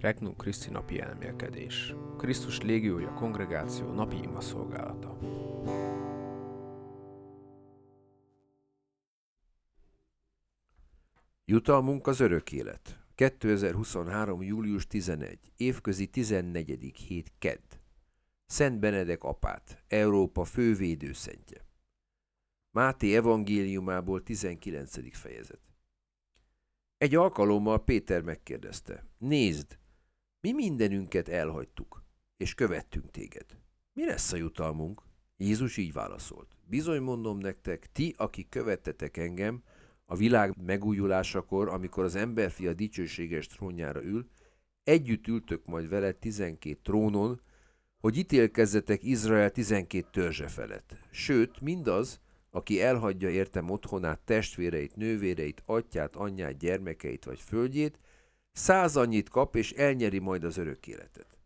Regnum Christi napi elmélkedés. Krisztus légiója kongregáció napi ima szolgálata. Jutalmunk az örök élet. 2023. július 11. Évközi 14. hét Kedd. Szent Benedek apát, Európa fővédőszentje. Máté evangéliumából 19. fejezet. Egy alkalommal Péter megkérdezte, nézd, mi mindenünket elhagytuk, és követtünk téged. Mi lesz a jutalmunk? Jézus így válaszolt. Bizony mondom nektek, ti, akik követtetek engem, a világ megújulásakor, amikor az emberfia dicsőséges trónjára ül, együtt ültök majd vele tizenkét trónon, hogy ítélkezzetek Izrael tizenkét törzse felett. Sőt, mindaz, aki elhagyja értem otthonát, testvéreit, nővéreit, atyát, anyját, gyermekeit vagy földjét, száz annyit kap, és elnyeri majd az örök életet.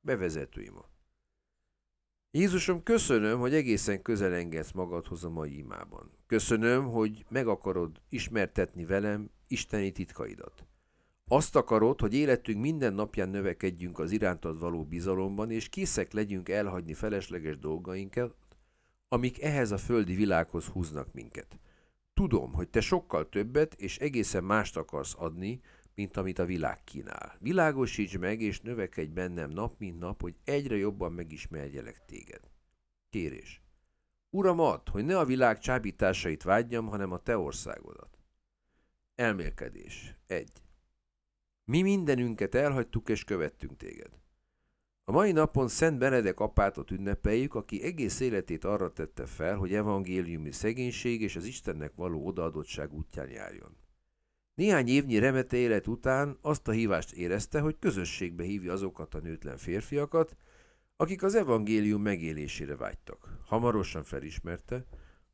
Bevezető ima. Jézusom, köszönöm, hogy egészen közel engedsz magadhoz a mai imában. Köszönöm, hogy meg akarod ismertetni velem isteni titkaidat. Azt akarod, hogy életünk minden napján növekedjünk az irántad való bizalomban, és készek legyünk elhagyni felesleges dolgainkat, amik ehhez a földi világhoz húznak minket. Tudom, hogy te sokkal többet és egészen mást akarsz adni, mint amit a világ kínál. Világosíts meg, és növekedj bennem nap, mint nap, hogy egyre jobban megismerjelek téged. Kérés. Uram, add, hogy ne a világ csábításait vágyjam, hanem a te országodat. Elmélkedés. 1. Mi mindenünket elhagytuk és követtünk téged. A mai napon Szent Benedek apátot ünnepeljük, aki egész életét arra tette fel, hogy evangéliumi szegénység és az Istennek való odaadottság útján járjon. Néhány évnyi remete élet után azt a hívást érezte, hogy közösségbe hívja azokat a nőtlen férfiakat, akik az evangélium megélésére vágytak. Hamarosan felismerte,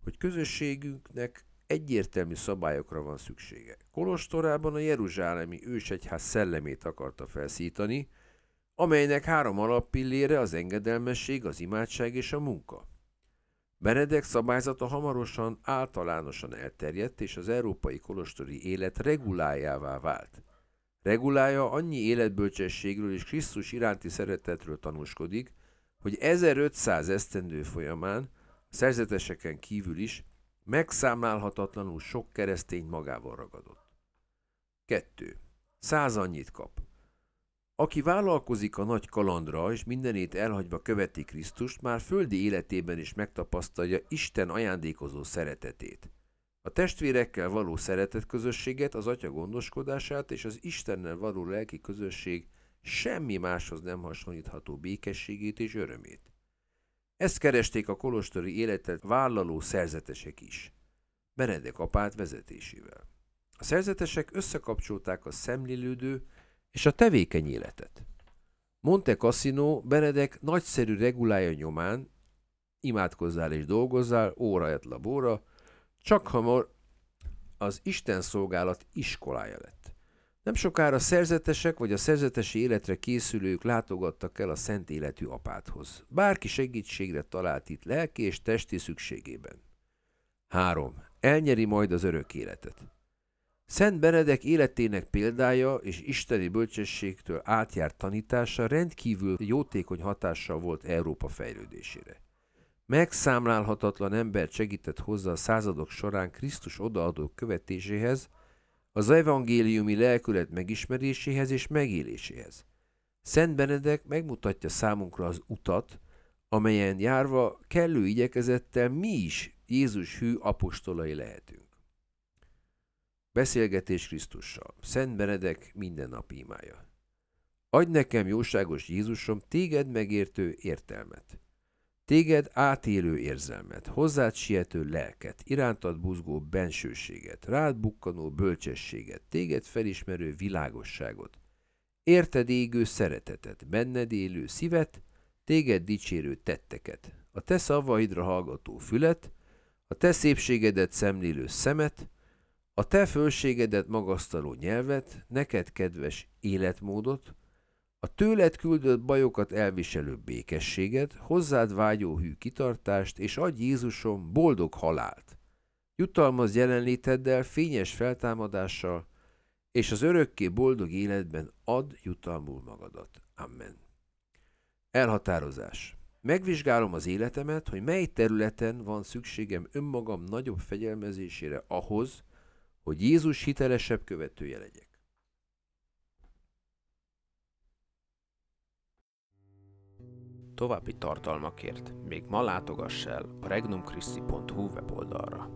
hogy közösségünknek egyértelmű szabályokra van szüksége. Kolostorában a Jeruzsálemi ősegyház szellemét akarta felszítani, amelynek három alappillére az engedelmesség, az imádság és a munka. Benedek szabályzata hamarosan általánosan elterjedt, és az európai kolostori élet regulájává vált. Regulája annyi életbölcsességről és Krisztus iránti szeretetről tanúskodik, hogy 1500 esztendő folyamán a szerzeteseken kívül is megszámlálhatatlanul sok keresztény magával ragadott. 2. Száz annyit kap. Aki vállalkozik a nagy kalandra, és mindenét elhagyva követi Krisztust, már földi életében is megtapasztalja Isten ajándékozó szeretetét. A testvérekkel való szeretetközösséget, az atya gondoskodását és az Istennel való lelki közösség semmi máshoz nem hasonlítható békességét és örömét. Ezt keresték a kolostori életet vállaló szerzetesek is. Benedek apát vezetésével. A szerzetesek összekapcsolták a szemlélődő, és a tevékeny életet. Monte Cassino Benedek nagyszerű regulája nyomán imádkozzál és dolgozzál, óra et labóra, csak hamar az Isten szolgálat iskolája lett. Nem sokára szerzetesek vagy a szerzetesi életre készülők látogattak el a szent életű apáthoz. Bárki segítségre talált itt lelki és testi szükségében. 3. Elnyeri majd az örök életet. Szent Benedek életének példája és isteni bölcsességtől átjárt tanítása rendkívül jótékony hatással volt Európa fejlődésére. Megszámlálhatatlan embert segített hozzá a századok során Krisztus odaadó követéséhez, az evangéliumi lelkület megismeréséhez és megéléséhez. Szent Benedek megmutatja számunkra az utat, amelyen járva kellő igyekezettel mi is Jézus hű apostolai lehetünk. Beszélgetés Krisztussal. Szent Benedek mindennapi imája. Adj nekem, jóságos Jézusom, téged megértő értelmet. Téged átélő érzelmet, hozzád siető lelket, irántad buzgó bensőséget, rád bukkanó bölcsességet, téged felismerő világosságot, érted égő szeretetet, benned élő szívet, téged dicsérő tetteket, a te szavaidra hallgató fület, a te szépségedet szemlélő szemet, a te fölségedet magasztaló nyelvet, neked kedves életmódot, a tőled küldött bajokat elviselő békességet, hozzád vágyó hű kitartást, és adj Jézusom boldog halált. Jutalmaz jelenléteddel, fényes feltámadással, és az örökké boldog életben ad jutalmul magadat. Amen. Elhatározás. Megvizsgálom az életemet, hogy mely területen van szükségem önmagam nagyobb fegyelmezésére ahhoz, hogy Jézus hitelesebb követője legyek. További tartalmakért még ma látogass el a regnumchristi.hu weboldalra.